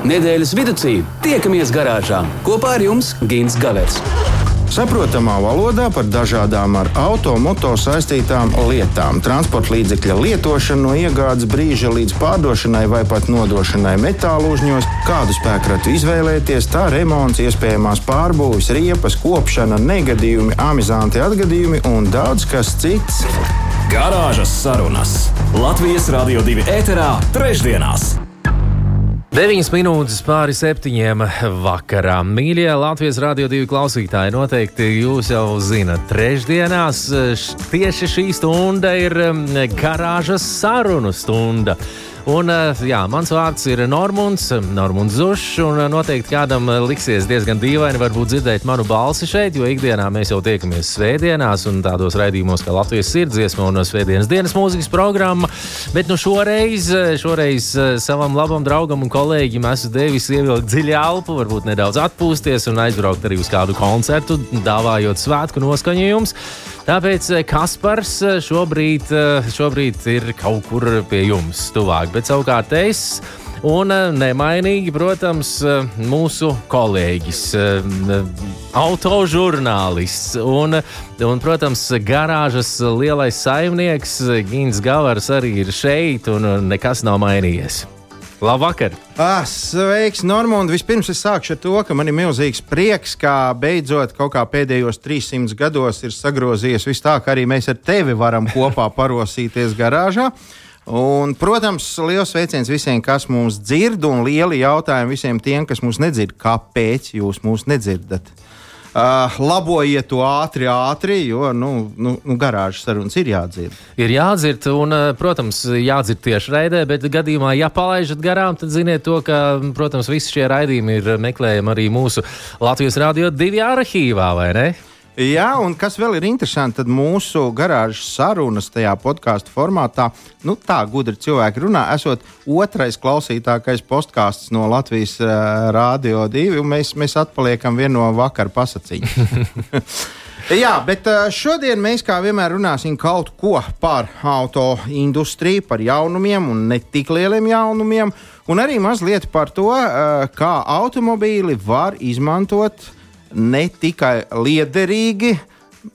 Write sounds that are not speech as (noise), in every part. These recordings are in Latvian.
Nedēļas vidū tiekamies garāžā kopā ar jums Gins Gavers. Saprotamā valodā par dažādām ar automoto saistītām lietām, transporta līdzekļa lietošanu no iegādes brīža līdz pārdošanai vai pat nodošanai metālu uzņos, kādu spēkratu izvēlēties, tā remonts, iespējamās pārbūves, riepas, kopšana, negadījumi, amizanti atgadījumi un daudz kas cits. Garāžas sarunas Latvijas Rādio 2 ēterā trešdienās! 9 minūtes pāri septiņiem vakarā. Mīļie Latvijas Rādio 2 klausītāji, noteikti jūs jau zinat, trešdienās tieši šī stunda ir garāžas sarunu stunda. Un, eh, jā, mans vārds ir Normons, Normons Zušs. Eh, noteikti kādam eh, liksies diezgan dīvaini varbūt dzirdēt manu balsi šeit, jo ikdienā mēs jau tiekamies svētdienās un tādos raidījumos kā Latvijas sirdsdziesma un Svētdienas dienas mūzikas programma. Bet nu šoreiz, šoreiz savam labam draugam un kolēģim esmu devis ievilkt dziļi elpu, varbūt nedaudz atpūsties un aizbraukt arī uz kādu koncertu, dāvājot svētku noskaņojumus. Tāpēc Kaspars šobrīd, šobrīd ir kaut kur pie jums tuvāk bet savukārt es. Un eh, nemainīgi, protams, eh, mūsu kolēģis, eh, autožurnālists un, un, protams, garāžas lielais saimnieks Gins Gavars arī ir šeit un nekas nav mainījies. Labvakar! Ah, sveiks, Normund! Vispirms es sākšu ar to, ka man ir milzīgs prieks, ka beidzot kaut kā pēdējos 300 gados ir sagrozījies viss tā, ka arī mēs ar tevi varam kopā (laughs) parosīties garāžā. Un, protams, liels sveiciens visiem, kas mūs dzird, un lieli jautājumi visiem tiem, kas mūs nedzird. Kāpēc jūs mūs nedzirdat? Uh, labojiet to ātri, ātri, jo nu, nu, nu, garāžas sarunas ir jādzird. Ir jādzird, un, uh, protams, jādzird tieši raidē, bet gadījumā, ja palaižat garām, tad ziniet to, ka, protams, visi šie raidījumi ir meklējami arī mūsu Latvijas Rādio divi arhīvā, vai ne? Jā, un kas vēl ir interesanti, tad mūsu garāžas sarunas tajā podkāstu formātā, nu tā gudri cilvēki runā, esot otrais klausītākais podkāsts no Latvijas uh, Rādio 2, un mēs, mēs atpaliekam vienu no vakara pasaciņa. (laughs) Jā, bet šodien mēs kā vienmēr runāsim kaut ko par auto industriju, par jaunumiem un ne tik lieliem jaunumiem, un arī mazliet par to, kā automobīli var izmantot ne tikai liederīgi,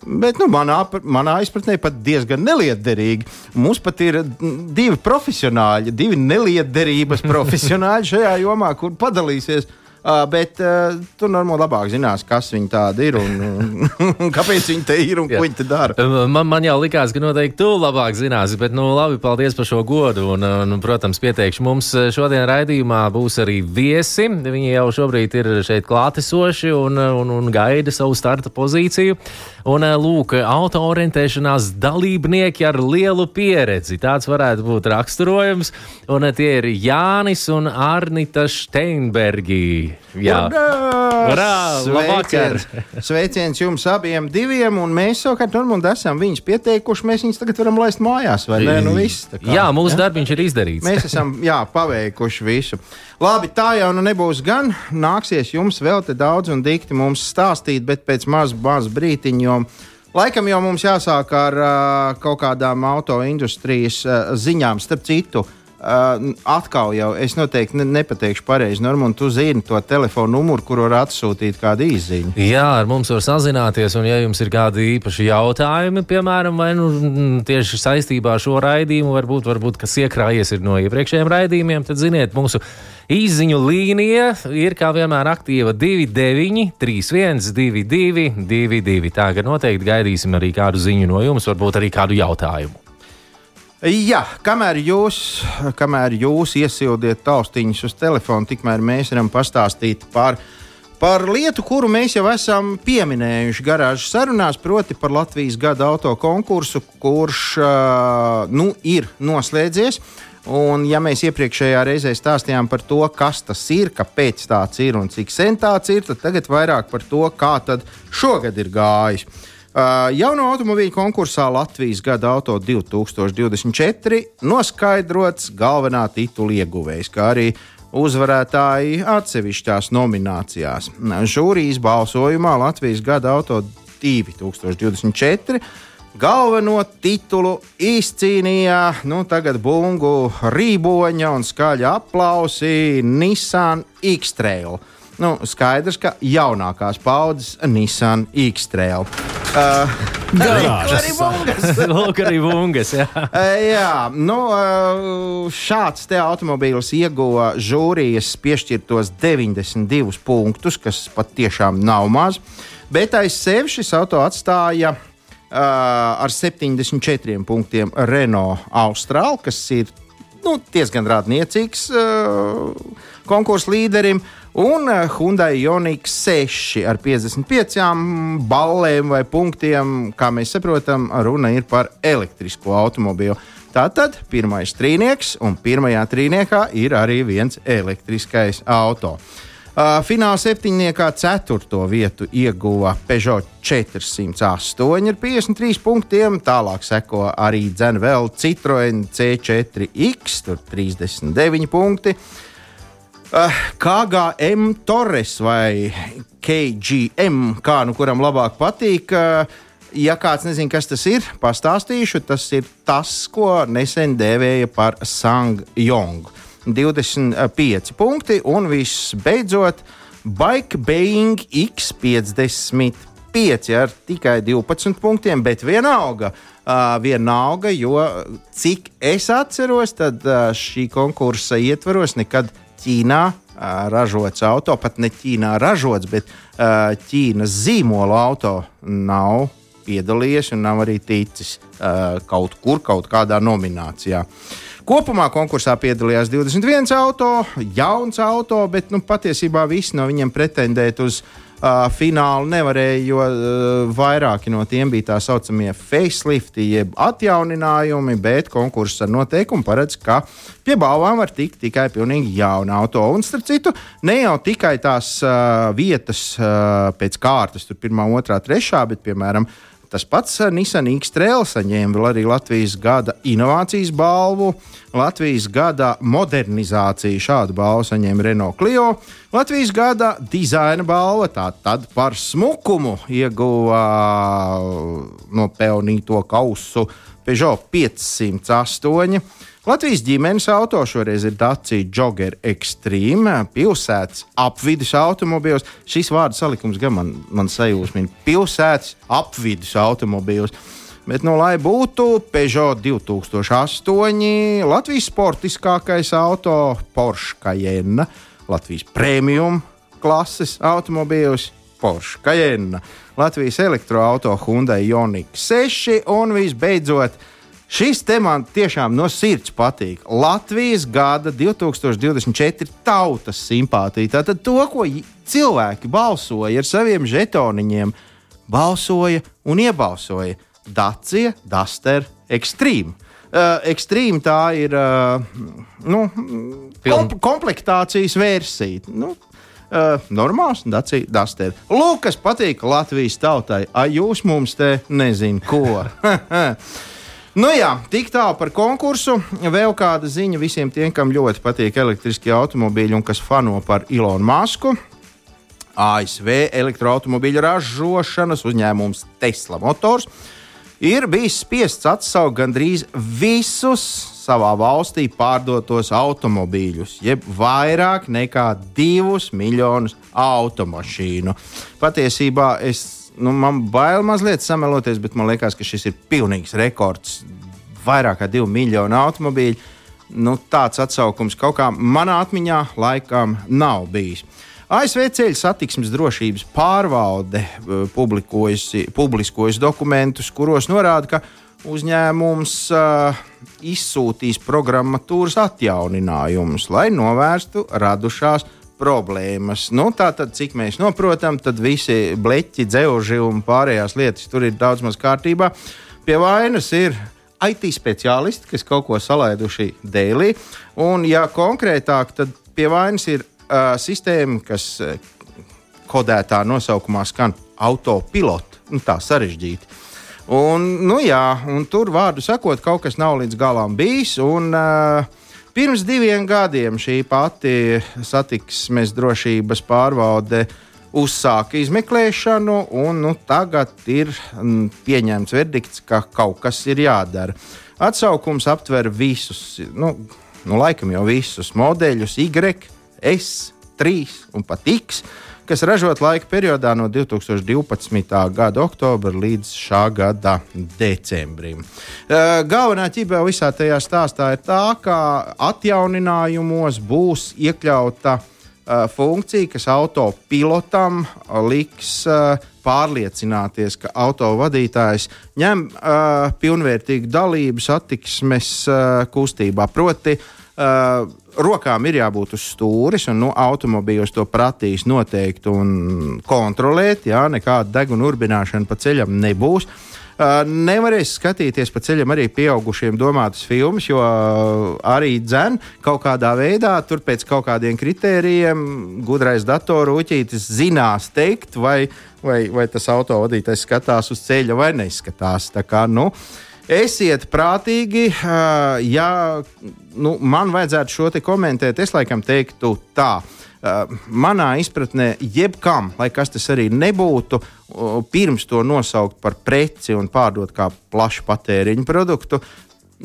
Bet nu, manā, manā izpratnē pat diezgan neliederīgi. Mums pat ir divi profesionāļi, divi neliederības (laughs) profesionāļi šajā jomā, kur padalīsies Uh, bet uh, tu normāli labāk zinās, kas viņi tādi ir un, un, un (laughs) kāpēc viņi te ir un ko viņi te dara. Man, man jau likās, ka noteikti tu labāk zināsi, bet nu, labi, paldies par šo godu. Un, un, protams, pieteikšu mums šodien raidījumā būs arī viesi. Viņi jau šobrīd ir šeit klātesoši un, un, un gaida savu starta pozīciju. Un, lūk, autoorientēšanās dalībnieki ar lielu pieredzi. Tāds varētu būt raksturojums. Un tie ir Jānis un Arnita Steinbergi. Jā! Sveiciens, sveiciens jums abiem diviem, un mēs savukārt Normund esam viņus pieteikuši. Mēs viņus tagad varam laist mājās, vai ne? Nu, viss, kā, jā, mūsu ja? darbiņš ir izdarīts. Mēs esam jā, paveikuši visu. Labi, tā jau nu nebūs gan. Nāksies jums vēl te daudz un dikti mums stāstīt, bet pēc maz, maz brītiņa. Laikam jau mums jāsāk ar uh, kaut kādām auto industrijas uh, ziņām, starp citu. Uh, Uh, atkal jau es noteikti ne, nepateikšu pareizi, Normāli, tu zini to telefonu numuru, kur var atsūtīt kādu īziņu. Jā, ar mums var sazināties, un ja jums ir kādi īpaši jautājumi, piemēram, vai nu, tieši saistībā ar šo raidījumu, varbūt, varbūt kas iekrājies no iepriekšējiem raidījumiem, tad ziniet, mūsu īziņu līnija ir kā vienmēr aktīva 29, 31, 22, 22. Tā ka noteikti gaidīsim arī kādu ziņu no jums, varbūt arī kādu jautājumu. Jā, kamēr jūs, kamēr jūs iesildiet taustiņus uz telefona, tikmēr mēs varam pastāstīt par, par lietu, kuru mēs jau esam pieminējuši garāžas sarunās, proti par Latvijas gada auto konkursu, kurš nu, ir noslēdzies. Un, ja mēs iepriekšējā reizē stāstījām par to, kas tas ir, kāpēc tāds ir un cik sen tāds ir, tad tagad vairāk par to, kā tad šogad ir gājis. Uh, jauno automobīļu konkursā Latvijas gada auto 2024 noskaidrots galvenā titula ieguvējs, kā arī uzvarētāji atsevišķās nominācijās. Žūrijas balsojumā Latvijas gada auto 2024 galveno titulu izcīnīja nu, tagad bungu rīboņa un skaļa aplausi Nissan X-Trail. Nu, skaidrs, ka jaunākās paudzes Nissan X-Trail. Uh, Garāžas. Lūk, arī (laughs) bungas. Jā. Eh, Jā, nu, eh, šāds te automobīls ieguva žūrijas piešķirtos 92 punktus, kas patiešām nav maz. Bet aiz sevis šis auto atstāja uh, ar 74 punktiem Renault Austral, kas ir nu, diezgan rādniecīgs uh, konkursu līderim. Un uh, Hyundai Ioniq 6 ar 55 balēm vai punktiem, kā mēs saprotam, runa ir par elektrisko automobīlu. Tātad pirmais trīnieks, un pirmajā trīniekā ir arī viens elektriskais auto. Uh, fināla septiņniekā ceturto vietu ieguva Peugeot 408 ar 53 punktiem. Tālāk seko arī dzene vēl Citroen C4X, tur 39 punkti. Uh, KGM Torres vai KGM, kā nu kuram labāk patīk. Uh, ja kāds nezina, kas tas ir, pastāstīšu. Tas ir tas, ko nesen dēvēja par Sangyong. 25 punkti un visbeidzot Bike Baying X55 ar tikai 12 punktiem, bet vienalga. Uh, vienalga, jo cik es atceros, tad uh, šī konkursa ietvaros nekad Ķīnā uh, ražots auto, pat ne Ķīnā ražots, bet uh, Ķīnas zīmola auto nav piedalījies un nav arī ticis uh, kaut kur, kaut kādā nominācijā. Kopumā konkursā piedalījās 21 auto, jauns auto, bet nu, patiesībā visi no viņiem pretendēt uz uh, finālu nevarēja, jo uh, vairāki no tiem bija tā saucamie facelifti, jeb atjauninājumi, bet konkurss ar noteikumu paredz, ka pie balvām var tikt tikai pilnīgi jauna auto. Un, starp citu, ne jau tikai tās uh, vietas uh, pēc kārtas, tur pirmā, otrā, trešā, bet piemēram. Tas pats uh, Nissan X-Trail saņēma vēl arī Latvijas gada inovācijas balvu, Latvijas gada modernizāciju šādu balvu saņēma Renault Clio, Latvijas gada dizaina balva tātad par smukumu ieguva nopelnīto kausu Peugeot 508. Latvijas ģimenes auto šoreiz ir Dacia Jogger Extreme, pilsētas apvidus automobīls. Šis vārdu salikums gan man, man sajūsmina - pilsētas apvidus automobīls. Bet, nu, lai būtu Peugeot 2008, Latvijas sportiskākais auto, Porsche Cayenne, Latvijas premium klases automobīls, Porsche Cayenne, Latvijas elektroautorāta Hyundai Ioniq 6 un visbeidzot. Šis te man tiešām no sirds patīk. Latvijas gada 2024 tautas simpātija. Tātad to, ko cilvēki balsoja ar saviem žetoniņiem, balsoja un iebalsoja Dacia Duster Extreme. Uh, Extreme tā ir uh, nu, komp komplektācijas versija. Nu, Uh, normāls, Duster. Lūk, kas patīk Latvijas tautai. Ai, jūs mums te nezināt, ko. (laughs) Nu jā, tik tālu par konkursu. Vēl kāda ziņa visiem tiem, kam ļoti patīk elektriskie automobīļi un kas fano par Ilonu Masku. ASV elektroautobīļu ražošanas uzņēmums Tesla Motors ir bijis spiests atsaukt gandrīz visus savā valstī pārdotos automobīļus, jeb vairāk nekā divus miljonus automašīnu. Patiesībā es, nu, man bail mazliet sameloties, bet man liekas, ka šis ir pilnīgs rekords. Vairāk kā divi miljoni automobīļu. Nu, tāds atsaukums kaut kā manā atmiņā laikam nav bijis. ASV ceļu satiksmes drošības pārvalde eh, publiskojas dokumentus, kuros norāda, ka uzņēmums uh, izsūtīs programmatūras atjauninājumus, lai novērstu radušās problēmas. Nu, Tātad, cik mēs saprotam, tad visi bleķi, dzelži un pārējās lietas tur ir daudz maz kārtībā. Pie vainas ir IT speciālisti, kas kaut ko salaiduši dēlī. Un, ja konkrētāk, tad pie vainas ir uh, sistēma, kas uh, kodētā nosaukumā skan autopilot. Nu, tā sarežģīti. Un, nu, jā, un tur, vārdu sakot, kaut kas nav līdz galam bijis. Un, uh, pirms diviem gadiem šī pati satiksmes drošības pārvalde uzsāka izmeklēšanu, un nu, tagad ir mm, pieņemts verdikts, ka kaut kas ir jādara. Atsaukums aptver visus, nu, nu laikam jau visus modeļus, Y, S, 3 un pat X kas ražot laika periodā no 2012. gada oktobra līdz šā gada decembrim. Galvenā ķibē visā tajā stāstā ir tā, ka atjauninājumos būs iekļauta funkcija, kas autopilotam liks pārliecināties, ka autovadītājs ņem uh, pilnvērtīgu dalību satiksmes uh, kustībā. Proti, uh, rokām ir jābūt uz stūres, un nu, automobīļos to prasīs noteikti un kontrolēt. Jā, nekāda deguna urbināšana pa ceļam nebūs. Uh, nevarēs skatīties pa ceļam arī pieaugušiem domātas filmas, jo uh, arī dzēn kaut kādā veidā, tur pēc kaut kādiem kritērijiem, gudrais datoru uķītis zinās teikt, vai, vai, vai tas autovadītājs skatās uz ceļa vai neskatās. Tā kā, nu, uh, Esiet prātīgi, ja nu, man vajadzētu šo te komentēt, es laikam teiktu tā. Manā izpratnē, jebkam, lai kas tas arī nebūtu, pirms to nosaukt par preci un pārdot kā plašu patēriņu produktu,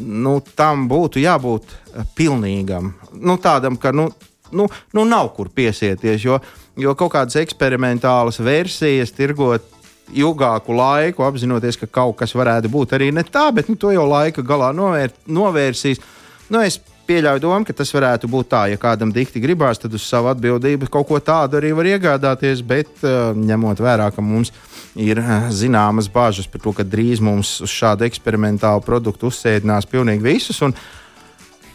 nu, tam būtu jābūt pilnīgam. Nu, tādam, ka nu, nu, nu nav kur piesieties, jo, jo kaut kādas eksperimentālas versijas tirgot ilgāku laiku, apzinoties, ka kaut kas varētu būt arī ne tā, bet nu, to jau laika galā novēr, novērsīs. Nu, es pieļauju domu, ka tas varētu būt tā, ja kādam dikti gribās, tad uz savu atbildību kaut ko tādu arī var iegādāties, bet uh, ņemot vērā, ka mums ir uh, zināmas bāžas par to, ka drīz mums uz šādu eksperimentālu produktu uzsēdinās pilnīgi visus. Un,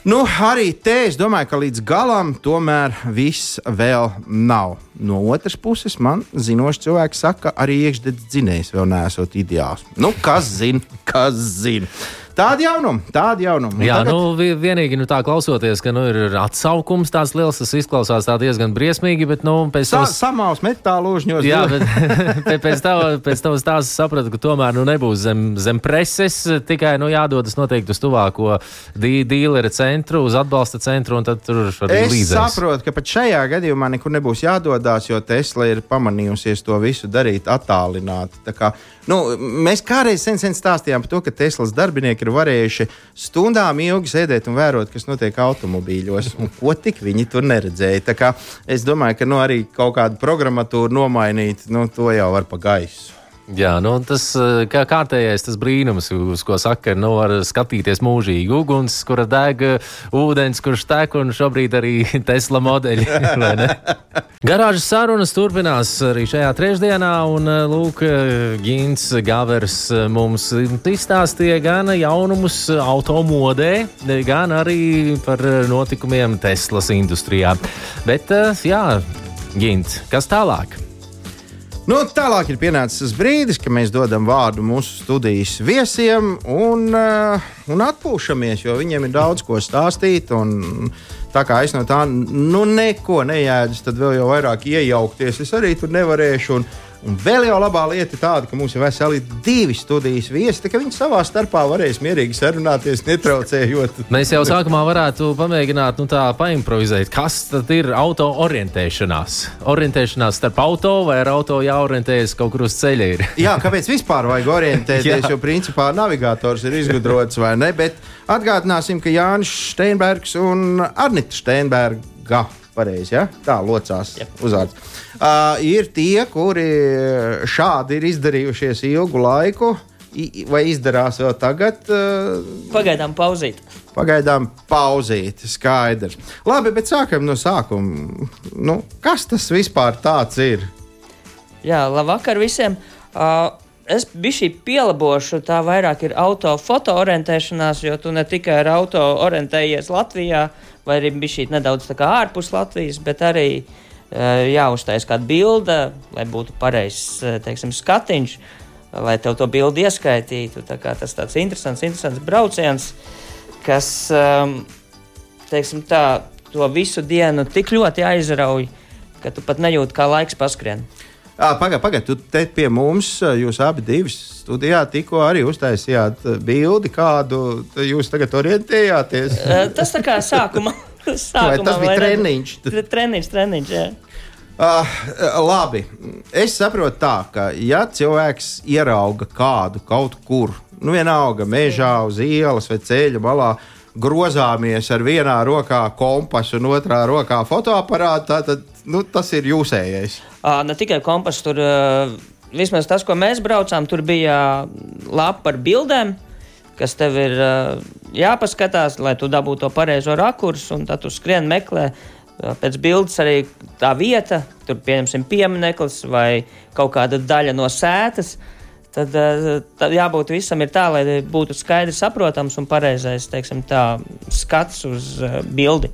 Nu, arī te es domāju, ka līdz galam tomēr viss vēl nav. No otras puses, man zinošs cilvēks saka, arī iekšdedz dzinējs vēl nesot ideāls. Nu, kas zina, kas zina. Tāda jaunuma, tāda jaunuma. Jā, tagad... nu, vienīgi nu, tā klausoties, ka nu, ir atsaukums tāds liels, tas izklausās diezgan briesmīgi, bet nu, pēc tam. Tavs... Samāls metāla užņos. Jā, bet (laughs) pēc tam pēc stāsta sapratu, ka tomēr nu, nebūs zem, zem preses, tikai nu, jādodas noteikti uz tuvāko dīlera centru, uz atbalsta centru, un tad tur arī līdzēs. Es saprotu, ka pat šajā gadījumā nekur nebūs jādodas, jo Tesla ir pamanījusies to visu darīt attālināti. Nu, mēs kādreiz sen, sen stāstījām par to, ka Teslas darbinieki ir varējuši stundām ilgi sēdēt un vērot, kas notiek automobīļos, un ko tik viņi tur neredzēja. Es domāju, ka nu, arī kaut kādu programmatūru nomainīt, nu, to jau var pa gaisu. Jā, nu, tas eh, kā kārtējais tas brīnums, uz ko saka, nu, var skatīties mūžīgi. Uguns, kura deg, ūdens, kurš tek, un šobrīd arī (laughs) Tesla modeļi. (laughs) Garāžas sarunas turpinās arī šajā trešdienā, un eh, Lūk, Gins Gavers eh, mums izstāstīja gan jaunumus automodē, gan arī par notikumiem Teslas industrijā. Bet, jā, Gint, kas tālāk? Nu, tālāk ir pienācis brīdis, kad mēs dodam vārdu mūsu studijas viesiem un, uh, un atpūšamies, jo viņiem ir daudz ko stāstīt. Tā kā es no tā nu, neko nejēdzu, tad vēl jau vairāk iejaukties. Es arī tur nevarēšu. Un, Un vēl jau labā lieta ir tāda, ka mums ir veseli divi studijas viesi, ka viņi savā starpā varēs mierīgi sarunāties, netraucējot. (laughs) Mēs jau sākumā varētu pamēģināt, nu tā, paimprovizēt, kas tad ir auto orientēšanās. Orientēšanās starp auto vai ar auto jāorientējas kaut kur uz ceļa. Ir. Jā, kāpēc vispār vajag orientēties, (laughs) jo principā navigators ir izgudrots vai ne, bet atgādināsim, ka Jānis Steinbergs un Arnita Steinberga pareizi, ja? tā locās yep. uzvārds. Uh, ir tie, kuri šādi ir izdarījušies ilgu laiku, vai izdarās vēl tagad? Uh, Pagaidām pauzīt. Pagaidām pauzīt, skaidrs. Labi, bet sākam no sākuma. Nu, kas tas vispār ir? Jā, labvakar visiem! Uh, es biju pielabošu, tā vairāk ir auto foto orientēšanās, jo tu ne tikai ar auto orientējies Latvijā, vai arī bija šī nedaudz ārpus Latvijas, bet arī uh, jāuztais kāda bilde, lai būtu pareizs teiksim, skatiņš, lai tev to bildi ieskaitītu. Tā tas tāds interesants, interesants brauciens, kas um, teiksim, tā, to visu dienu tik ļoti aizrauj, ka tu pat nejūti, kā laiks paskrien. Pagaidiet, pagaidiet, tu te pie mums, jūs abi divi studijā tikko arī uztaisījāt bildi, kādu jūs tagad orientējāties. (laughs) Tas tā kā sākuma. (laughs) sākumā Vai tas bija treniņš? Treniņš, treniņš, jā. Uh, labi, es saprotu tā, ka ja cilvēks ierauga kādu kaut kur, nu vienalga mežā, uz ielas vai ceļa malā, grozāmies ar vienā rokā kompasu un otrā rokā fotoaparātu, tad nu, tas ir jūsējais. Uh, ne tikai kompass, tur vismaz tas, ko mēs braucām, tur bija lapa ar bildēm. Kas tev ir jāpaskatās, lai tu dabūtu to pareizo rakursu, un tad tu skrien meklē Pēc bildes arī tā vieta, tur pieņemsim piemineklis vai kaut kāda daļa no sētas. Tad, tad jābūt visam ir tā, lai būtu skaidrs, saprotams un pareizais teiksim, tā, skats uz bildi.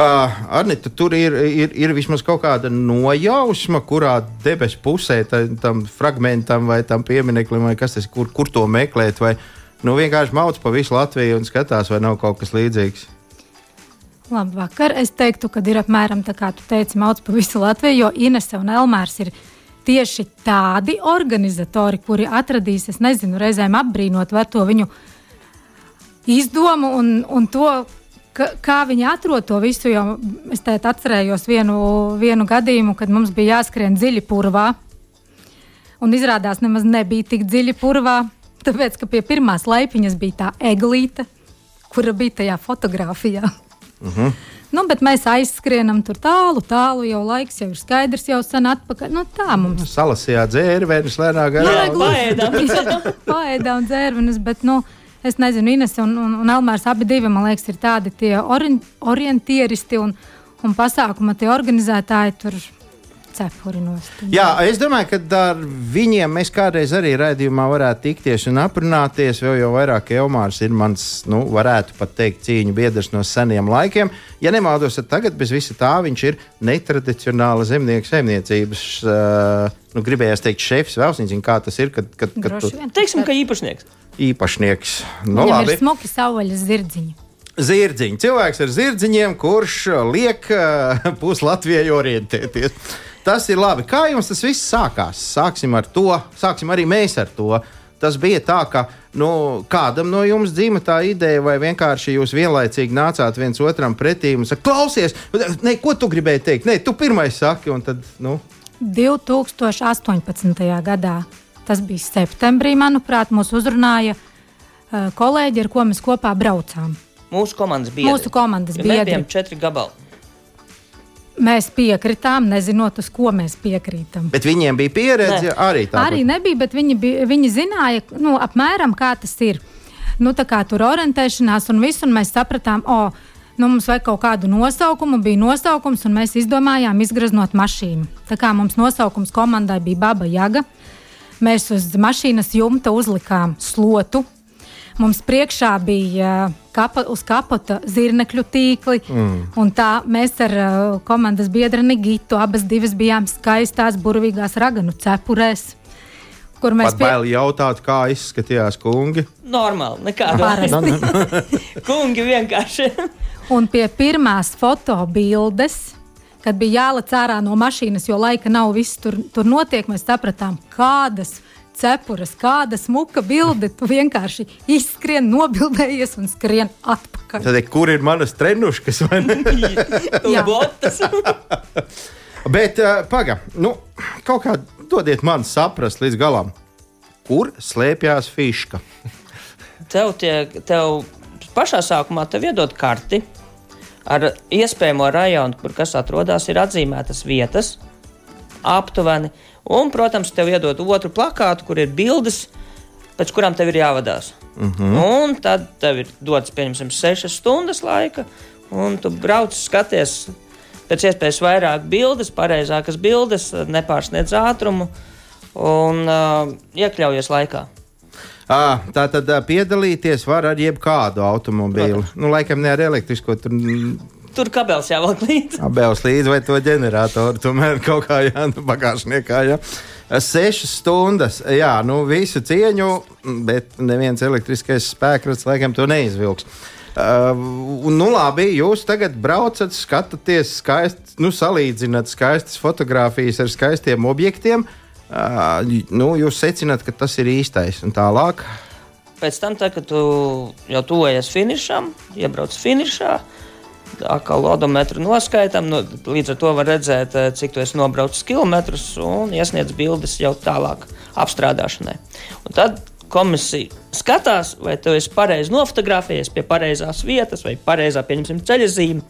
Arnita, tur ir, ir, ir vismaz kaut kāda nojausma, kurā debesu pusē tam, tam fragmentam vai tam piemineklim, vai kas tas ir, kur, kur to meklēt. Vai nu, vienkārši mauc pa visu Latviju un skatās, vai nav kaut kas līdzīgs. Labvakar. Es teiktu, ka ir apmēram tā, kā tu teici, mauc pa visu Latviju, jo Inese un Elmārs ir tieši tādi organizatori, kuri atradīs, es nezinu, reizēm apbrīnot var to viņu izdomu un, un to, ka, kā viņi atrod to visu. Jo es atcerējos vienu, vienu gadījumu, kad mums bija jāskrien dziļi purvā. Un izrādās, nemaz nebija tik dziļi purvā, tāpēc, ka pie pirmās laipiņas bija tā eglīte, kura bija tajā fotografijā. Uh mhm. -huh. Nu, bet mēs aizskrienam tur tālu, tālu jau laiks jau ir skaidrs, jau sen atpakaļ. Nu, tā mums ir. Salasījā dzērvenes, lēnā garā. Jā, paēdām. paēdām (laughs) dzērvenes, bet, nu, es nezinu, Ines un, un, un Elmārs abi divi, man liekas, ir tādi tie ori orientieristi un, un pasākuma tie organizētāji tur cepuri nost. Jā, es domāju, ka ar viņiem mēs kādreiz arī raidījumā varētu tikties un aprunāties. Vēl jau vairāk Elmārs ir mans, nu, varētu pat teikt, cīņu biedrs no seniem laikiem. Ja nemaldos, tad tagad bez visa tā viņš ir netradicionāla zemnieku saimniecības. Uh, nu, gribējās teikt, šefs vēl nezinu, kā tas ir. Kad, kad, kad tu... Teiksim, ka īpašnieks. Īpašnieks. Nu, Viņam labi. ir smuki savvaļas zirdziņi. Zirdziņš. Cilvēks ar zirdziņiem, kurš liek uh, (laughs) pus Latvijai orientēties. Tas ir labi. Kā jums tas viss sākās? Sāksim ar to. Sāksim arī mēs ar to. Tas bija tā, ka nu, kādam no jums dzima tā ideja, vai vienkārši jūs vienlaicīgi nācāt viens otram pretī un sakāt, klausies, ne, ko tu gribēji teikt? Nē, tu pirmais saki, un tad. Nu. 2018. gadā, tas bija septembrī, manuprāt, mūs uzrunāja uh, kolēģi, ar ko mēs kopā braucām. Mūsu komandas biedri. Mūsu komandas biedri. Mēs bijām četri gabali. Mēs piekritām, nezinot, uz ko mēs piekrītam. Bet viņiem bija pieredze ne. arī tāda. Arī nebija, bet viņi, bija, viņi zināja, nu, apmēram kā tas ir. Nu, tā kā tur orientēšanās un viss, un mēs sapratām, o, nu, mums vajag kaut kādu nosaukumu, bija nosaukums, un mēs izdomājām izgraznot mašīnu. Tā kā mums nosaukums komandai bija Baba Jaga, mēs uz mašīnas jumta uzlikām slotu, Mums priekšā bija kapa, uz kapota zirnekļu tīkli. Mm. Tā mēs ar uh, komandas biedru Nigitu abas divas bijām skaistās, burvīgās raganu cepurēs. Kur mēs pie... bail jautāt, kā izskatījās kungi? Normāli, nekāda (laughs) kungi vienkārši. Un pie pirmās fotobildes, kad bija jālec ārā no mašīnas, jo laika nav, viss tur, tur notiek, mēs sapratām, kādas cepures, kāda smuka bilde. Tu (laughs) vienkārši izskrien, nobildējies un skrien atpakaļ. Tad, kur ir manas trenuškas? (laughs) Jā, botas. (laughs) Bet, uh, pagaidi, nu, kaut kā dodiet man saprast līdz galam, kur slēpjas fiška. Tev, tie, tev pašā sākumā tev iedod karti ar iespējamo rajonu, kur kas atrodas, ir atzīmētas vietas aptuveni. Un, protams, tev iedod otru plakātu, kur ir bildes, pēc kurām tev ir jāvadās. Uh mhm. -huh. Un tad tev ir dots, pieņemsim, sešas stundas laika, un tu brauc, skaties pēc iespējas vairāk bildes, pareizākas bildes, nepārsniedz ātrumu un uh, iekļaujies laikā. Tā tad piedalīties var ar jebkādu automobīlu. Protams. Nu, laikam ne ar elektrisko. Tur Tur kabels jāvelk līdzi. Kabels līdzi vai to ģeneratoru, tomēr kaut kā jānu bagāžniekā. Jā. Sešas stundas, jā, nu visu cieņu, bet neviens elektriskais spēkrats laikam to neizvilks. Uh, nu, labi, jūs tagad braucat, skatāties, skaisti, nu, salīdzināt skaistas fotogrāfijas ar skaistiem objektiem. Uh, nu, jūs secināt, ka tas ir īstais un tālāk. Pēc tam, tā, kad tu jau tuvojies finišam, iebrauc finišā, uh, atkal odometru noskaitam. Nu, līdz ar to var redzēt, cik tu esi nobraucis kilometrus un iesniedz bildes jau tālāk apstrādāšanai. Un tad komisija skatās, vai tu esi pareizi nofotografējies pie pareizās vietas vai pareizā, pieņemsim, ceļa zīme.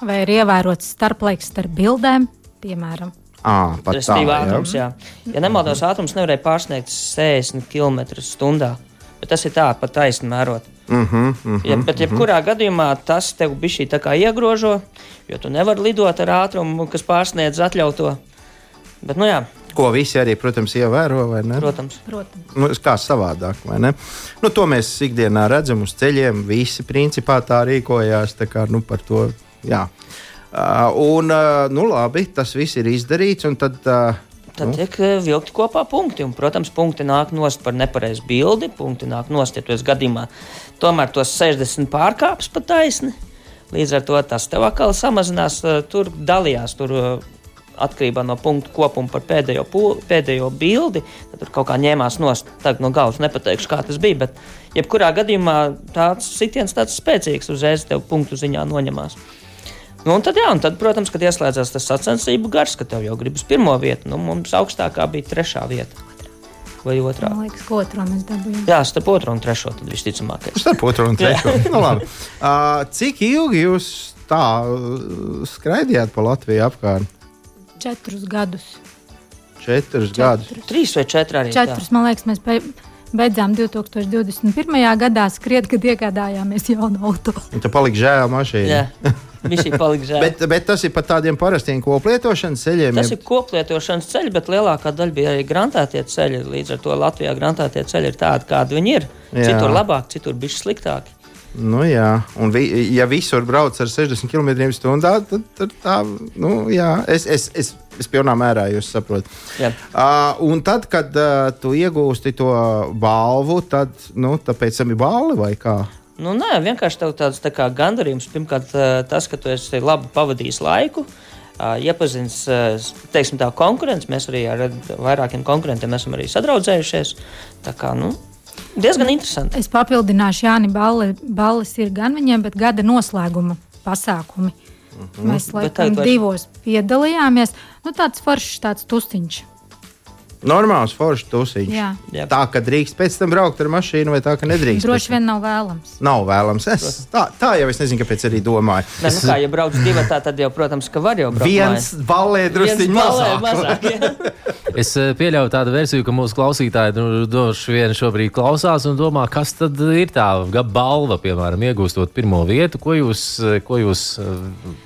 Vai ir ievērots starplaiks starp bildēm, piemēram? Tā, Respektīvi, jā. ātrums, jā. Ja nemaldos, ātrums nevarēja pārsniegt 60 km/h. Bet tas ir tā, pa taisni mērot. Mm -hmm, mm -hmm. Ja, bet, jebkurā gadījumā, tas tev bija šī tā kā iegrožo, jo tu nevari lidot ar ātrumu, kas pārsniedz atļautu. Bet, nu jā, Ko visi arī, protams, ievēro, vai ne? protams. Protams. Nu, kā savādāk, vai ne? Nu, to mēs ikdienā redzam uz ceļiem. Visi principā tā rīkojās. Tā kā, nu, par to, jā. Uh, un, uh, nu, labi, tas viss ir izdarīts. Tad, uh, Tad nu. tiek vilkti kopā punkti. Un, protams, punkti nāk nost par nepareizu bildi. Punkti nāk nost, ja tu esi gadījumā tomēr tos 60 pārkāpis pa taisni. Līdz ar to tas tev atkal samazinās. Tur dalījās. Tur, Atkarībā no punktu kopuma par pēdējo, pēdējo bildi, tad tur kaut kā ņēmās nost. Tagad no galvas nepateikšu, kā tas bija. Bet, jebkurā gadījumā tāds sitiens tāds spēcīgs uzreiz tev punktu ziņā noņemās. Nu, un tad, jā, un tad, protams, kad ieslēdzās tas sacensību gars, ka tev jau gribas pirmo vietu, nu, mums augstākā bija trešā vieta. Vai otrā? Man liekas, ka otru mēs dabūjām. Jā, starp otru un trešo tad visticamākais. starp otru un trešo. nu, labi. uh, cik ilgi jūs tā uh, skraidījāt pa Latviju apkārt? Četrus gadus. Četrus gadus. Trīs vai četri arī. tā. Četrus, man liekas, mēs be- beidzām 2021. gadā skriet, kad iegādājāmies jaunu auto. Un tad palika žēl mašīna. Jā, (laughs) Bet, bet tas ir pat tādiem parastiem koplietošanas ceļiem. Tas jeb- ir koplietošanas ceļš, bet lielākā daļa bija arī grantētie ceļi. Līdz ar to Latvijā grantētie ceļi ir tādi, kādi viņi ir. Jā. Citur labāk, citur bija sliktāki. Nu, jā, un vi, ja visur brauc ar 60 km/h, tad, tad tā, nu, jā, es, es, es, es pilnā mērā jūs saprotu. Jā. Uh, un tad, kad uh, tu iegūsti to balvu, tad nu, tāpēc tam ir balva vai kā? Nu, nē, vienkārši tev tāds tā kā gandarījums. Pirmkārt, tas, ka tu esi labi pavadījis laiku, iepazins teiksim, tā konkurence. Mēs arī ar vairākiem konkurentiem esam arī sadraudzējušies. Tā kā nu, diezgan interesanti. Es papildināšu, Jāni, balli, balles ir gan viņiem, bet gada noslēguma pasākumi. Mēs Bet laikam tagad vairs- divos piedalījāmies. Nu, tāds foršs, tāds tustiņš. Normāls foršs tusiņš. Jā. Jā. Tā, ka drīkst pēc tam braukt ar mašīnu, vai tā, ka nedrīkst. Droši vien nav vēlams. Nav vēlams. Es, tā, tā jau es nezinu, kāpēc arī domāju. Nē, nu, kā ja brauc divi, tā tad jau, protams, ka var jau braukt. Viens balē drusciņš mazāk. mazāk. (laughs) Es eh, pieļauju tādu versiju, ka mūsu klausītāji nu, droši vien šobrīd klausās un domā, kas tad ir tā balva, piemēram, iegūstot pirmo vietu, ko jūs, eh, ko jūs eh,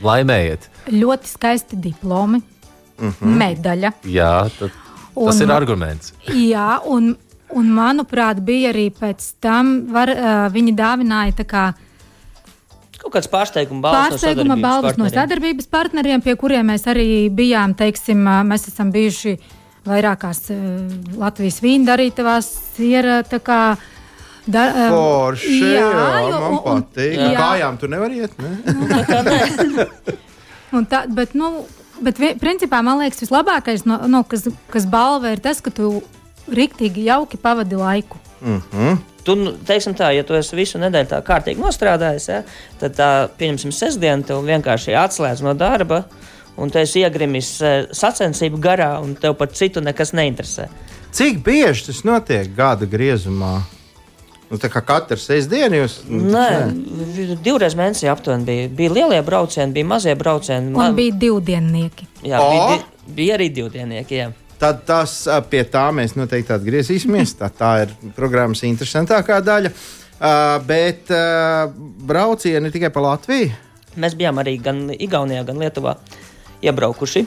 laimējat. Ļoti skaisti diplomi, mm -hmm. medaļa. Jā, tad, tas Un ir ma- arguments. Jā, un, un manuprāt, bija arī pēc tam, var, uh, viņi dāvināja tā kā Kaut kāds pārsteiguma balvas. pārsteiguma balvas no sadarbības partneriem, pie kuriem mēs arī bijām. Teiksim, mēs esam bijuši vairākās ā, Latvijas vīna darītavās. Ir, tā kā, da, ā, Forši, jā, jā, man patīk. jā. Kājām tu nevari iet. Ne? (laughs) Un Tā, bet, nu, bet vi, principā man liekas, vislabākais, no, no, kas, kas balva ir tas, ka tu riktīgi jauki pavadi laiku. Tu, nu, teiksim tā, ja tu esi visu nedēļu tā kārtīgi nostrādājis, ja, tad tā, pieņemsim, sestdienu tev vienkārši atslēdz no darba, un tu esi iegrimis eh, sacensību garā, un tev par citu nekas neinteresē. Cik bieži tas notiek gada griezumā? Nu, tā kā katru sestdienu jūs. Nē, divreiz mēnesī aptuveni bija. Bija lielie braucieni, bija mazie braucieni. Un Man- bija divdiennieki. Jā, O! bija, di- bija arī divdienieki. Jā. Tad tas, pie tā mēs noteikti atgriezīsimies. Tā, tā ir programmas interesantākā daļa. Uh, bet uh, braucieni tikai pa Latviju. Mēs bijām arī gan Igaunijā, gan Lietuvā iebraukuši.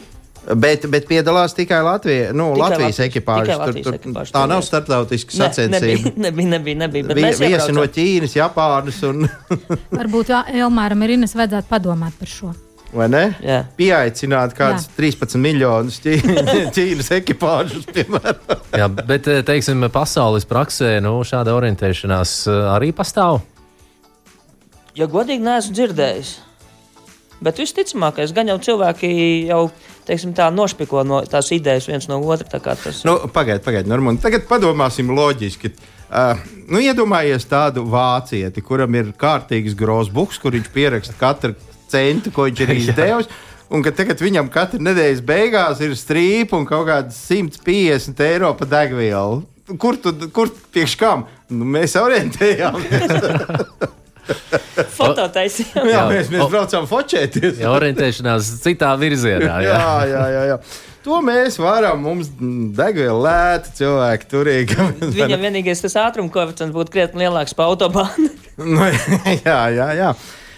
Bet, bet piedalās tikai Latvija, nu, Tikai Latvijas ekipāžas. tikai Tur, Latvijas tur, ekipāžas tā tur, nav starptautiska Ne, sacensība. nebija, (laughs) nebija, nebija, nebija, bet Vie- mēs Viesi no. Ķīnas, Japānas un (laughs) Varbūt Elmāram ir Ines vajadzētu padomāt par šo. vai ne? Jā. Pieaicināt kādus 13 miljonus Ķī- (laughs) Ķīnas ekipāžus, piemēram. Jā, bet, eh, teiksim, pasaules praksē nu, šāda orientēšanās eh, arī pastāv. Ja godīgi, neesmu dzirdējis. Bet visticamākais, gan jau cilvēki jau teiksim, tā, nošpiko no tās idejas viens no otra. Tas, Nu, Pagaidiet, pagaidiet, Normand. Tagad padomāsim loģiski. Uh, nu, iedomājies tādu vācieti, kuram ir kārtīgs grozbuks, kur viņš pieraksta katru centu, ko viņš ir (laughs) izdevis. Un ka tagad viņam katru nedēļas beigās ir strīpa un kaut kāda 150 eiro par degvielu. Kur tu, kur priekš kam? Nu, mēs orientējāmies. (laughs) (laughs) Fototaisījām. jā, Jā. mēs, mēs braucām focēties. Ja orientēšanās citā virzienā. Jā. jā, jā, jā, jā. To mēs varam. Mums degviela lēta, cilvēki turīgi. Viņam vienīgais tas ātruma koeficients būtu krietni lielāks par autobānu. (laughs) Nu, jā, jā, jā.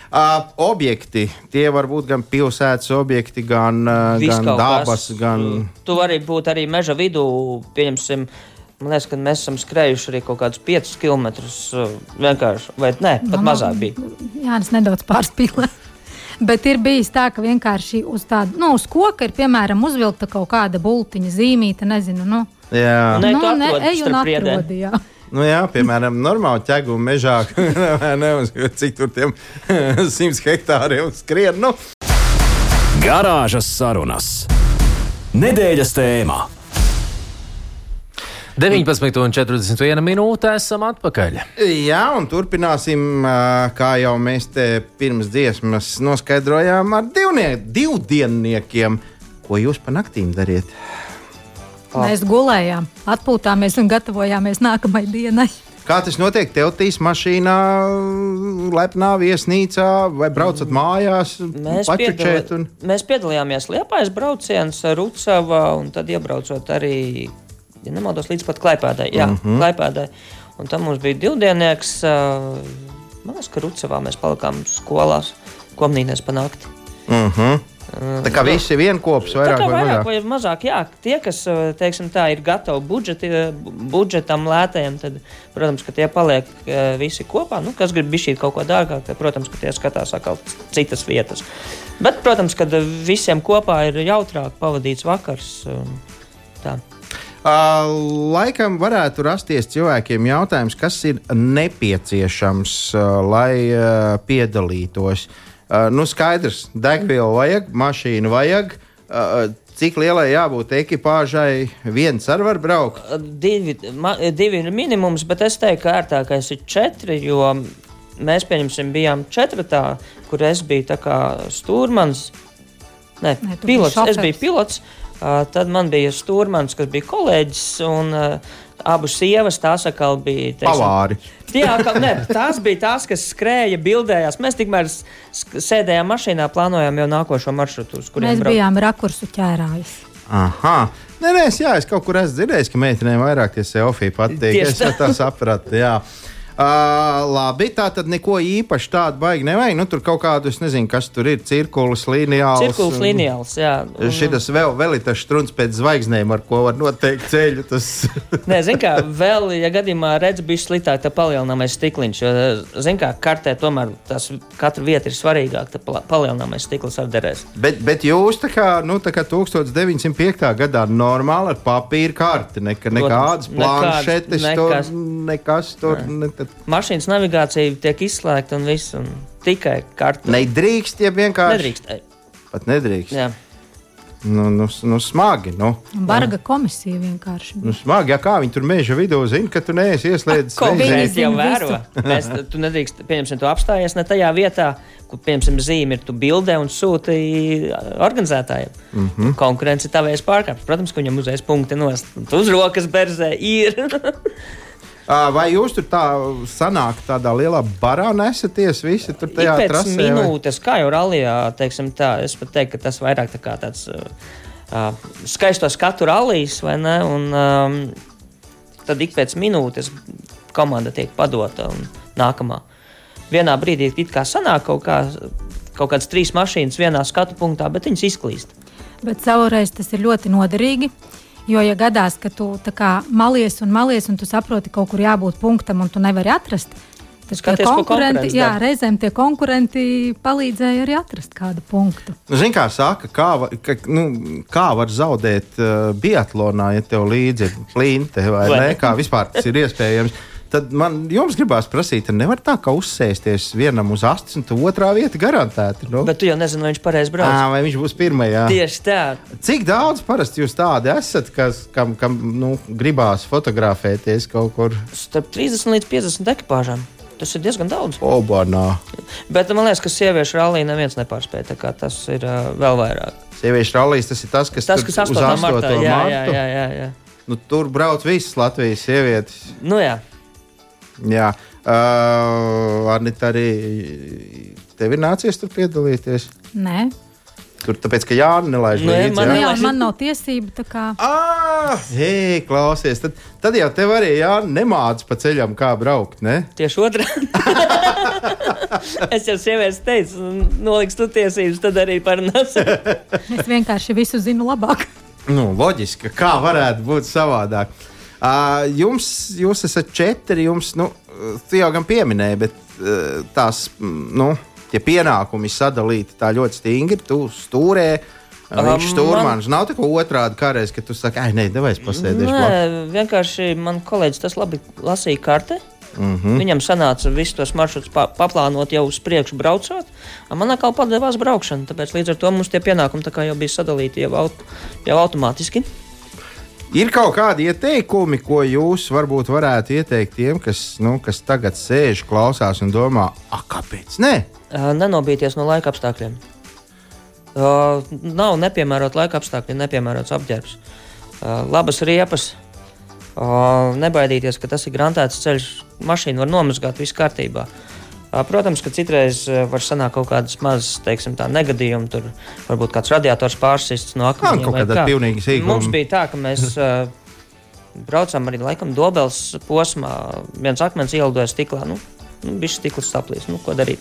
Uh, objekti. Tie var būt gan pilsētas objekti, gan, uh, Viss gan dabas, kas. gan. Tu vari būt arī meža vidū, pieņemsim. Man liekas, ka mēs esam skrējuši arī kaut kādus 5 km. Vienkārši, vai ne? Pat Nu, mazāk bija. Jā, es nedaudz pārspīlēju. (laughs) Bet ir bijis tā, ka vienkārši uz tāda, nu, uz koka ir piemēram uzvilkta kaut kāda bultiņa, zīmīta, nezinu. Nu, Jā, Ne, tu nu, atrodi ej un atrodi, jā. nu, jā piemēram, normāli ķēgu mežā, (laughs) vai ne, uz cik tur tiem (laughs) 100 hektāriem skrien. Nu, Garāžas sarunas. Nedēļas tēmā. 19,41 minūte esam atpakaļ. jā, un turpināsim, kā jau mēs te pirms dziesmas noskaidrojām, ar divnie, divdienniekiem. Ko jūs pa naktīm dariet? Mēs gulējām, atpūtāmies un gatavojāmies nākamajai dienai. Kā tas notiek? Tev tīs mašīnā, lepnā viesnīcā, vai braucat mājās, Mēs, pačučēt? Un... mēs piedalījāmies Liepājas braucienos ar Rucavā un tad iebraucot arī, ja nemaldos, līdz pat Klaipēdai. Jā, mm. -hmm. Klaipēdai. Un tam mums bija divdiennieks. Man liekas, ka Rucavā mēs palikām skolās, komnīnēs pa nakti. Uh -huh. Tā kā visi ir vienopus, Tā vairāk vai vairāk vai mazāk, jā, tie, kas teiksim, tā, ir gatavi budžeti, budžetam lētajam, tad, protams, ka tie paliek visi kopā. Nu, kas grib bijis kaut ko dārgāk, tad, protams, ka tie skatās atkal citas vietas. Bet, protams, ka visiem kopā ir jautrāk pavadīts vakars. Tā. Laikam varētu rasties cilvēkiem jautājums, kas ir nepieciešams, lai piedalītos. Nu, skaidrs, degvielu vajag, mašīnu vajag. Cik lielai jābūt ekipāžai? Viens arī var braukt. Divi, ma, divi ir minimums, bet es teiktu, ka ērtākais ir četri, jo mēs, pieņemsim, bijām četratā, kur es biju tā kā stūrmans. Nē, Nē, pilots. Es biju pilots, uh, tad man bija stūrmans, kas bija kolēģis, un uh, abas sievas tās atkal bija. Pavāri. Jā, ka, ne, tās bija tās, kas skrēja, bildējās. Mēs tikmēr sēdējām mašīnā, plānojām jau nākošo maršrutu, uz kuriem Mēs bijām rakursu ķērājus. Aha. Nē, nē, es, jā, es kaut kur esmu dzirdējis, ka meitenēm vairāk tie selfiji patīk. Tieši Es tā sapratu. Jā. Uh, labi, tā tad neko īpaši tādu baigi nevajag. Nu, tur kaut kādu, es nezinu, kas tur ir, cirkulis, līnijāls. Cirkulis lineāls, jā. un- Šis vēl, vēl ir tas strūns pēc zvaigznēm, ar ko var noteikt ceļu. Tas... (laughs) Nē, zinu, kā vēl, ja gadījumā redz, bija sliktāk, tad palielināmais stikliņš. Jo, zinu, kā kartē tomēr tas katra vieta ir svarīgāka, tad palielināmais stikls arī derēs. bet, bet jūs tā kā, nu, tā kā 1905. gadā normāli ar papīra karti, nekā, nekādas planšetes, nekāds- tur, nekas tur. Ne, Mašīnas navigācija tiek izslēgta un viss, un tikai kartē. nedrīkst, ja vienkārši. Nedrīkst. Pat nedrīkst. Jā. Nu, nu, nu, smagi. Nu. Un Barga komisija vienkārši. Nu, smagi, ja kā viņi tur meža vidū zina, ka tu neesi ieslēdzis Ko Viņi mēs zina jau vēro? Mēs, tu nedrīkst, pieņemsim, tu apstājies ne tajā vietā, kur, pieņemsim, zīme ir, tu bildē un sūti organizētājiem. Mm Mhm. -hmm. Konkurence ir tavējais pārkāpums. Protams, ka viņam uzreiz punkti nost. Tu uz rokas berzē ir. (laughs) Vai jūs tur tā sanāk, tādā lielā barā nesaties visi tur Ik tajā pēc trasē? vai? minūtes, kā jau rallija, teiksim, tā, es pat teiktu, ka tas vairāk tā kā tāds uh, uh, skaisto skatu rallijas, vai ne? Un, um, tad ik pēc minūtes komanda tiek padota un nākamā. Vienā brīdī it kā sanāk kaut, kā, kaut kādas trīs mašīnas vienā skatu punktā, bet viņas izklīst. Bet savreiz tas ir ļoti noderīgi. Jo, ja gadās, ka tu kā malies un malies, un tu saproti, ka kaut kur jābūt punktam, un tu nevari atrast, tad tie Skaties, ko konkurenti, jā, reizēm tie konkurenti palīdzēja arī atrast kādu punktu. Nu, Zini, kā saka, kā, va- ka, nu, kā var zaudēt uh, biatlonā, ja tev līdzi ir plīnte vai, Vai ne? Kā vispār tas ir iespējams? (laughs) Tad man jums gribās prasīt, nevar tā kā uzsēsties vienam uz astes, un tu otrā vieta garantēti. Nu? Bet tu jau nezini, vai viņš pareizi brauc. Ā, vai viņš būs pirmajā? Tieši tā. Cik daudz parasti jūs tādi esat, kas, kam, kam nu, gribās fotografēties kaut kur? Starp 30 līdz 50 ekipāžām. Tas ir diezgan daudz. Obanā. Bet man liekas, ka sieviešu rallija neviens nepārspēja. tā Tas ir uh, vēl vairāk. Sieviešu rallijas tas ir tas, kas, Tas, kas uz 8. 8. martā jā, jā, jā, jā, jā. Nu, tur brauc visas Latvijas sievietes. Nu, jā. Jā, uh, Anita, arī tev ir nācies tur piedalīties. Nē, Tur tāpēc, ka Jānis nelaiž Nē, līdzi. man jā? jā, nelaiž. man nav tiesību. tā kā- Ah, hei, klausies, tad, tad jau tev arī jānemāc pa ceļam, kā braukt. Ne? Tieši otrādi. (laughs) es jau sievietes teicu, noliks tu tiesības, tad arī parunāsim. Es vienkārši visu zinu labāk. Nu, loģiski, kā varētu būt savādāk. Uh, jums, jūs esat četri, jums, nu, tu jau gan pieminēji, bet uh, tās, nu, tie pienākumi sadalīti tā ļoti stingri. Tu stūrē, uh, viņš Um, stūrmans. Nav tā kā otrādi kādreiz, ka tu saki, ai, nē, devai es pasēdēšu. blakus." Nē, vienkārši man kolēģis tas labi lasīja kartē. Mm -hmm. Viņam sanāca visus tos maršrutus pa paplānot jau uz priekšu braucot. a Man atkal padevās braukšana, tāpēc līdz ar to mums tie pienākumi kā jau bija sadalīti jau, aut jau automātiski. Ir kaut kādi ieteikumi, ko jūs varbūt varētu ieteikt tiem, kas, nu, kas tagad sēž, klausās un domā, ah, kāpēc? Nē, Nenobīties no laika apstākļiem. Uh, nav nepiemērota laika apstākļi, nepiemērots apģērbs. Uh, labas riepas. Uh, nebaidīties, ka tas ir grantēts ceļš. Mašīna var nomazgāt, viss kārtībā. Uh, Protams, ka citreiz var sanākt kaut kādas mazas, teiksim, tā negadījumi. Tur varbūt kāds radiators pārsists no akmeņiem. kaut kādā kā. pilnīgi sīkuma. Mums bija tā, ka mēs (laughs) braucām arī laikam dobels posmā. Viens akmens ielidoja stiklā. Nu, nu, bija stikls saplīs. Nu, ko darīt?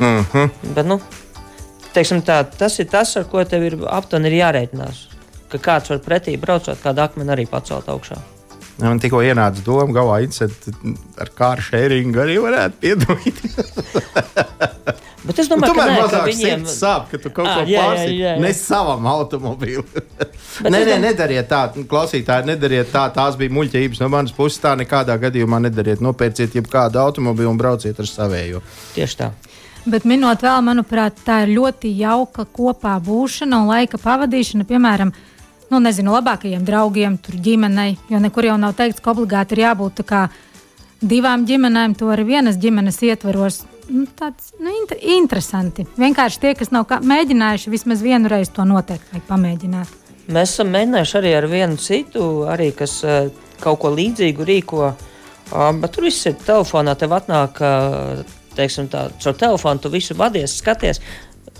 uh -huh. Bet, nu, teiksim, tā, tas ir tas, ar ko tev ir aptuveni jārēķinās. Ka kāds var pretī braucot, kādu akmeni arī pacelt augšā. Man tikko ienāca doma, galvā incent ar kāru šēringu arī varētu piedalīties. (laughs) Bet es Nu, domāju, tomēr ka, nē, ka viņiem sāp, ka tu kaut ko jā, pārsi jā, jā. ne savam automobīlim. (laughs) Bet nē, nē, dom- nedariet tā, klausītāji, nedariet tā. Tās bija muļķības no manas puses. Tā nekādā gadījumā nedariet. Nopērciet jebkādu automobīlu un brauciet ar savējo. tieši tā. Bet minot vēl, manuprāt, tā ir ļoti jauka kopā būšana un laika pavadīšana, piemēram, nu, nezinu, labākajiem draugiem, tur ģimenei. Jo nekur jau nav teikts, ka obligāti ir jābūt divām ģimenēm, to arī vienas ģimenes ietvaros. Nu, tāds nu, inter interesanti. Vienkārši tie, kas nav mēģinājuši, vismaz vienu reizi to noteikti vajag pamēģināt. Mēs esam mēģinājuši arī ar vienu citu, arī, kas eh, kaut ko līdzīgu rīko. Uh, bet tur viss ir telefonā. Tev atnāk, uh, teiksim, tā, caur telefonu, tu visu vadies, skaties.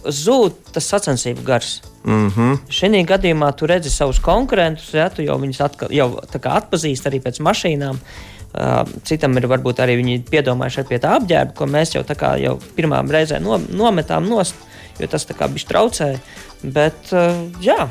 Zūd tas sacensību gars. Mm -hmm. Šī gadījumā tu redzi savus konkurentus, ja tu jau viņus atka, jau atpazīsti arī pēc mašīnām. Uh, citam ir varbūt arī viņi piedomājuši pie tā apģērba, ko mēs jau, kā jau pirmā reizē no, nometām nost, jo tas tā kā bija traucēji. Bet, uh, jā,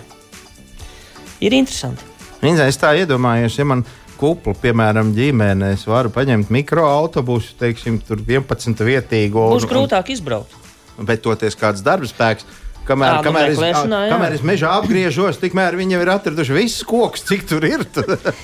ir interesanti. Viņa es tā iedomājos, ja man kuplu, piemēram, ģimenē, es varu paņemt mikroautobusu, teiksim, tur 11 vietīgo. Būs grūtāk izbraukt. Bet toties kāds darba spēks. Kamēr, Ā, nu, kamēr, es, jā. kamēr es mežā apgriežos, tikmēr viņi jau ir atraduši visus kokus, cik tur ir.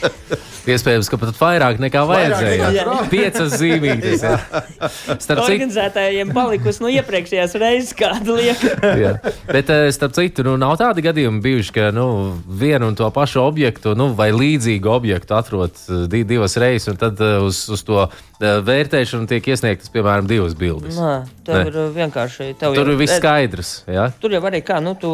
(laughs) Iespējams, ka pat vairāk nekā vajadzēja. nekā tur. (laughs) Piecas zīmītes. Starp citu, Organizētājiem palikusi no iepriekšējās reizes kāda lieka. (laughs) Bet, eh, starp citu, nu, nav tādi gadījumi bijuši, ka nu, vienu un to pašu objektu nu, vai līdzīgu objektu atrod eh, di divas reizes, un tad eh, uz, uz to vērtēšanu tiek iesniegtas, piemēram, divas bildes. Nē, tev Nē. ir uh, vienkārši. Tur jau- ir viss skaidrs. Jā? Tur jau arī kā, nu, tu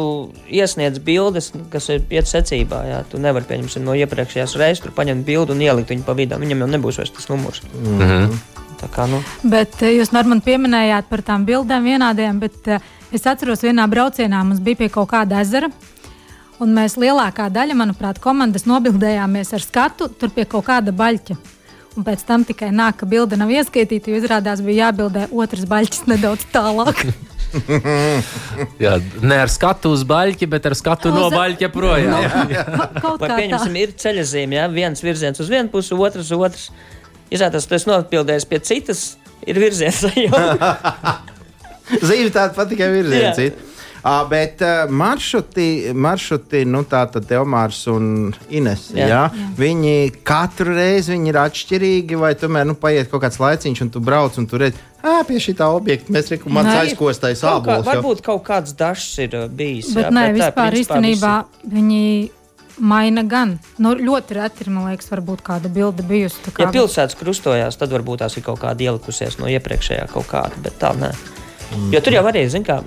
iesniedz bildes, kas ir pieci secībā. Jā. Tu nevari, pieņemsim, no iepriekšējās reizes tur paņemt bildi un ielikt viņu pa vidu. Viņam jau nebūs vairs tas numurs. Mm -hmm. Tā kā, nu, Bet eh, jūs, Normand, pieminējāt par tām bildēm vienādiem, bet eh, es atceros, vienā braucienā mums bija pie kaut kāda ezera. Un mēs lielākā daļa, manuprāt, komandas nobildējāmies ar skatu tur pie kaut kāda baļķa. Un pēc tam tikai nāk, ka bilde nav ieskaitīta, jo izrādās bija jābildē otrs baļķis nedaudz tālāk. (laughs) Jā, ne ar skatu uz baļķi, bet ar skatu no Uz- baļķa projām. (laughs) Kaut vai kā pieņemsim, tā. ir ceļa zīme, jā, viens virziens uz vienu pusi, otrs uz otrs. Izrādās, ka tas nopildējis pie citas, ir virziens. (laughs) Zīme tāda pati tikai virzienā. Uh, bet uh, maršruti, maršruti, nu tā tad Elmārs un Ines, jā. Jā. Jā, viņi katru reizi viņi ir atšķirīgi, vai tomēr nu, paiet kaut kāds laiciņš, un tu brauc un tu redz, ah, pie šī tā objekta mēs mans Nē. aizkostais jau. varbūt kaut kāds dažs ir uh, bijis. Bet jā, nē, tā vispār principā īstenībā viņi maina gan. Nu, ļoti reti ir, man liekas, varbūt kāda bilde bijusi. tā Kā Ja pilsētas krustojās, tad varbūt tās ir kaut kāda ielikusies no iepriekšējā kaut kāda, bet tā nē. Jo tur jau arī, zin kā,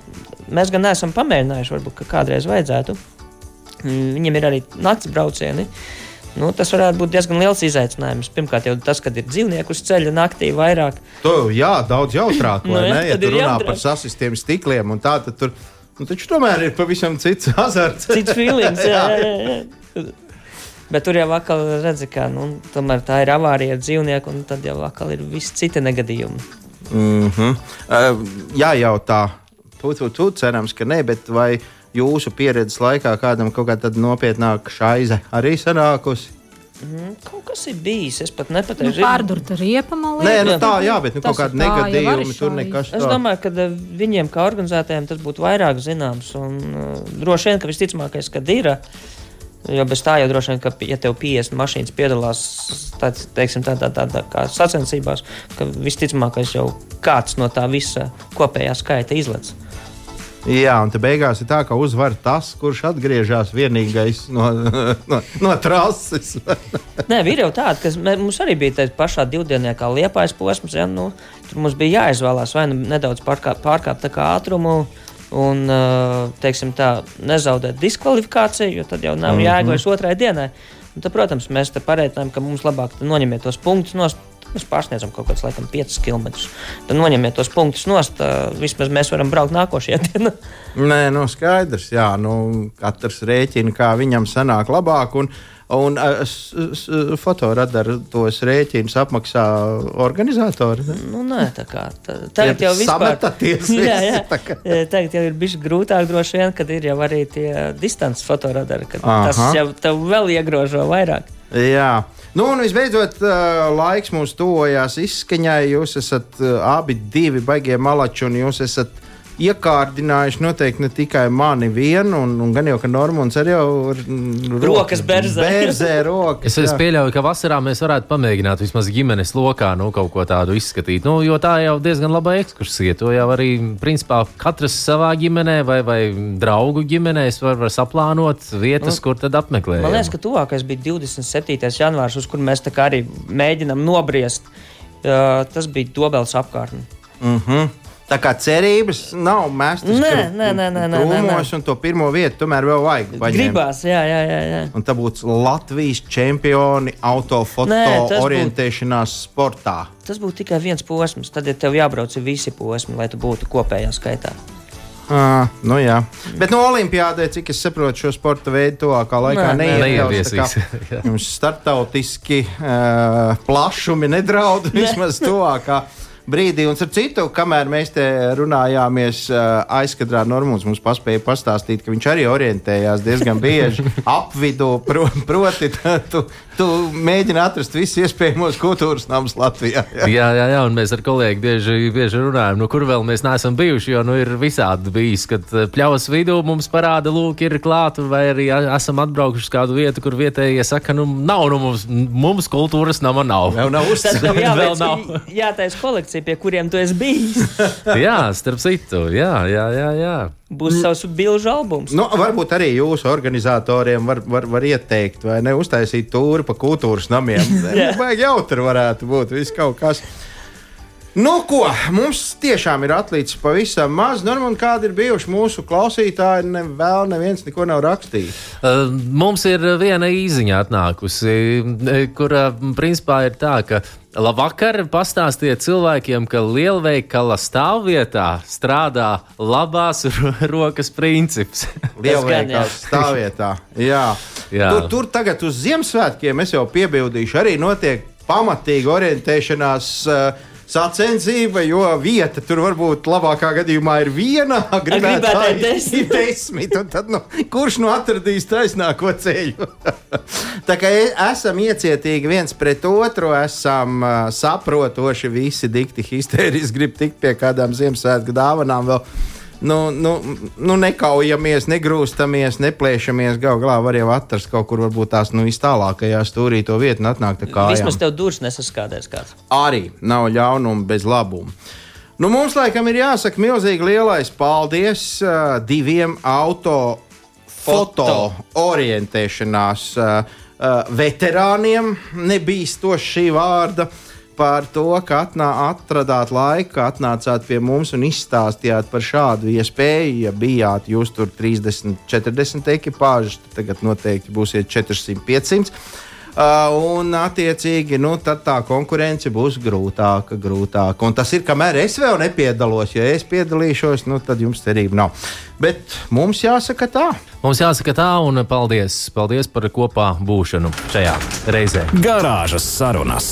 mēs gan neesam pamēģinājuši, varbūt, kādreiz vajadzētu. Mm, Viņiem ir arī nakts braucieni. Nu, tas varētu būt diezgan liels izaicinājums. Pirmkārt, jau tas, kad ir dzīvnieku uz ceļa naktī vairāk. To, jā, daudz jautrāk. (laughs) Nu, vai jā, ne? ja tu runā jautrāk. par sasistiem stikliem un tā, tad tur nu, taču tomēr ir pavisam cits (laughs) azarts. Cits feelings, (laughs) jā, jā, jā. Bet tur jau atkal redzi, ka nu, tā ir avārija ar dzīvnieku, un tad jau atkal ir visi citi negadījumi. Mm -hmm. uh, jā, jau tā. Tu, tu, cerams, ka nē, bet vai jūsu pieredzes laikā kādam kaut kāda nopietnāka šaize arī sanākusi? Kaut kas ir bijis, es pat nu, nepateikšu. pārdurta riepa, man Nē, liekas. nu tā, jā, bet nu, kaut Tas kāda tā, negadījuma tur nekas Es domāju, ka eh, viņiem, kā organizētājiem, tas būtu vairāk zināms. Un, uh, droši vien, ka visticamākais, ka ir. Jo bez tā jau droši vien, ka, ja tev 50 mašīnas piedalās tāds, teiksim, tādā, tādā kā sacensībās, ka visticamākais jau kāds no tā visa kopējā skaita izlec. Jā, un te beigās ir tā, ka uzvar tas, kurš atgriežas vienīgais no, (laughs) no, no trases. (laughs) Nē, ir jau tāda, ka mums arī bija tāda pašā divdienīgā liepais posms. Ja, nu, tur mums bija jāizvēlās vai nu nedaudz pārkāpt, kā ātrumu. Un, teiksim, tā, nezaudēt diskvalifikāciju, jo tad jau nav jēga vairs otrai dienai. Un tad, protams, mēs te pareizinājām, ka mums labāk noņemiet tos punktus. Mēs pārsniedzam kaut kādus, laikam, 5 km. Tad noņemiet tos punktus nost, vismaz mēs varam braukt nākošajā (laughs) dienā. Nē, nu skaidrs, jā, nu, katrs rēķina, kā viņam sanāk labāk. Un, un fotoradara tos rēķinus apmaksā organizatori. Ne? Nu, nē, tā kā tā, tagad Ja jau vispār sametaties (laughs) jā, jā. (laughs) tā kā. Tagad jau ir bijis grūtāk, droši vien, kad ir jau arī tie distances fotoradari, kad Aha. tas jau tev vēl iegrožo vairāk. Jā. Nu, un visbeidzot, laiks mums tuvojās izskaņai. Jūs esat abi divi baigie malači, un jūs esat iekārdinājuši noteikti ne tikai mani vienu, un, un gan jau, ka Normons arī jau ir Rokas berzē. Berzē rokas. Es, es pieļauju, ka vasarā mēs varētu pamēģināt vismaz ģimenes lokā nu, kaut ko tādu izskatīt. Nu, jo tā jau diezgan laba ekskursija. To jau arī principā katrs savā ģimenē vai, vai draugu ģimenēs var, var saplānot vietas, kur tad apmeklēt. Man liekas, ka tuvākais bija 27. janvārs, uz kur mēs tā kā arī mēģinām nobriest. Uh, tas bija Dobels apkārtne. Mhm. Tā kā cerības nav mēstas Nē, nē, nē, nē, nē, nē, krūmos, un to pirmo vietu tomēr vēl vajag. paņemt. Gribās, jā, jā, jā. jā. Un tā būtu Latvijas čempioni autofoto Nē, orientēšanās sportā. Tas būtu tikai viens posms. Tad, ja tev jābrauc ir visi posmi, lai tu būtu kopējā skaitā. À, nu jā. Bet no Olimpijādē, cik es saprotu, šo sporta veidu tuvākā laikā Nē, nē. Neieviesīs. (laughs) kā Jums startautiski uh, plašumi nedraud vismaz tuvākā. Brīdī, un ar citu, kamēr mēs te runājāmies, uh, aizkadrā Normons mums paspēja pastāstīt, ka viņš arī orientējās diezgan bieži (laughs) apvidū. Pro, proti, (laughs) tu, tu mēģini atrast visus iespējamos kultūras namus Latvijā. Jā. Jā, jā, jā, un mēs ar kolēģi bieži, bieži runājam, nu, kur vēl mēs neesam bijuši. Jo nu, ir visādi bijis, kad eh, pļaus vidū mums parāda, lūk, ir klāta, vai arī esam atbraukuši uz kādu vietu, kur vietējie saka, nu, nav, nu, mums, mums kultūras nama nav. Vēl nav Tad tev Vēl nav. jātaisa kolekcija, pie kuriem tu esi bijis. (laughs) jā, starp citu, jā, jā, jā. jā. Būs savs bilžu albums. Nu, varbūt arī jūsu organizatoriem var, var, var ieteikt, vai ne uztaisīt tūri pa kultūras namiem. (laughs) Vajag jautri varētu būt viss kaut kas. Nu, ko mums tiešām ir atlicis pavisam maz. Normāli, kādi ir bijuši mūsu klausītāji, ne, vēl neviens neko nav rakstījis. Uh, Mums ir viena īziņa atnākusi, kur uh, principā ir tā, ka labvakar pastāstiet cilvēkiem, ka lielveikala stāvvietā strādā labās (laughs) ro- rokas princips. (laughs) Lielveikals stāvvietā. Jā. Jā. Tur, tur tagad uz Ziemassvētkiem es jau piebildīšu, arī notiek pamatīga orientēšanās. Uh, Sacensība, jo vieta tur varbūt labākā gadījumā ir viena, gribētāji desmit. (laughs) desmit un tad, nu, kurš nu atradīs taisnāko ceļu? (laughs) Tā kā e- esam iecietīgi viens pret otru, esam uh, saprotoši, visi dikti histēriski grib tikt pie kādām Ziemassvētku dāvanām. Vēl nu, nu, nu nekaujamies, negrūstamies, neplēšamies. Galu galā var jau atrast kaut kur, varbūt tās nu, vistālākajā stūrī to vietu un atnākt kā Vismaz tev durvis nesaskādēs kāds. arī nav ļaunuma bez labuma. Nu, mums laikam ir jāsaka milzīgi lielais paldies uh, diviem auto foto orientēšanās uh, uh, veterāniem nebīstoši šī vārda. Par to, ka atnā, atradāt laiku, atnācāt pie mums un izstāstījāt par šādu iespēju. Ja bijāt jūs tur 30, 40 ekipāžas, tad tagad noteikti būsiet 400, 500. Uh, un, attiecīgi, nu, tā konkurence būs grūtāka, grūtāka. Un tas ir, kamēr es vēl nepiedalos. Ja es piedalīšos, nu, tad jums cerība nav. Bet mums jāsaka tā. Mums jāsaka tā, un paldies, paldies par kopā būšanu šajā reizē. Garāžas sarunas.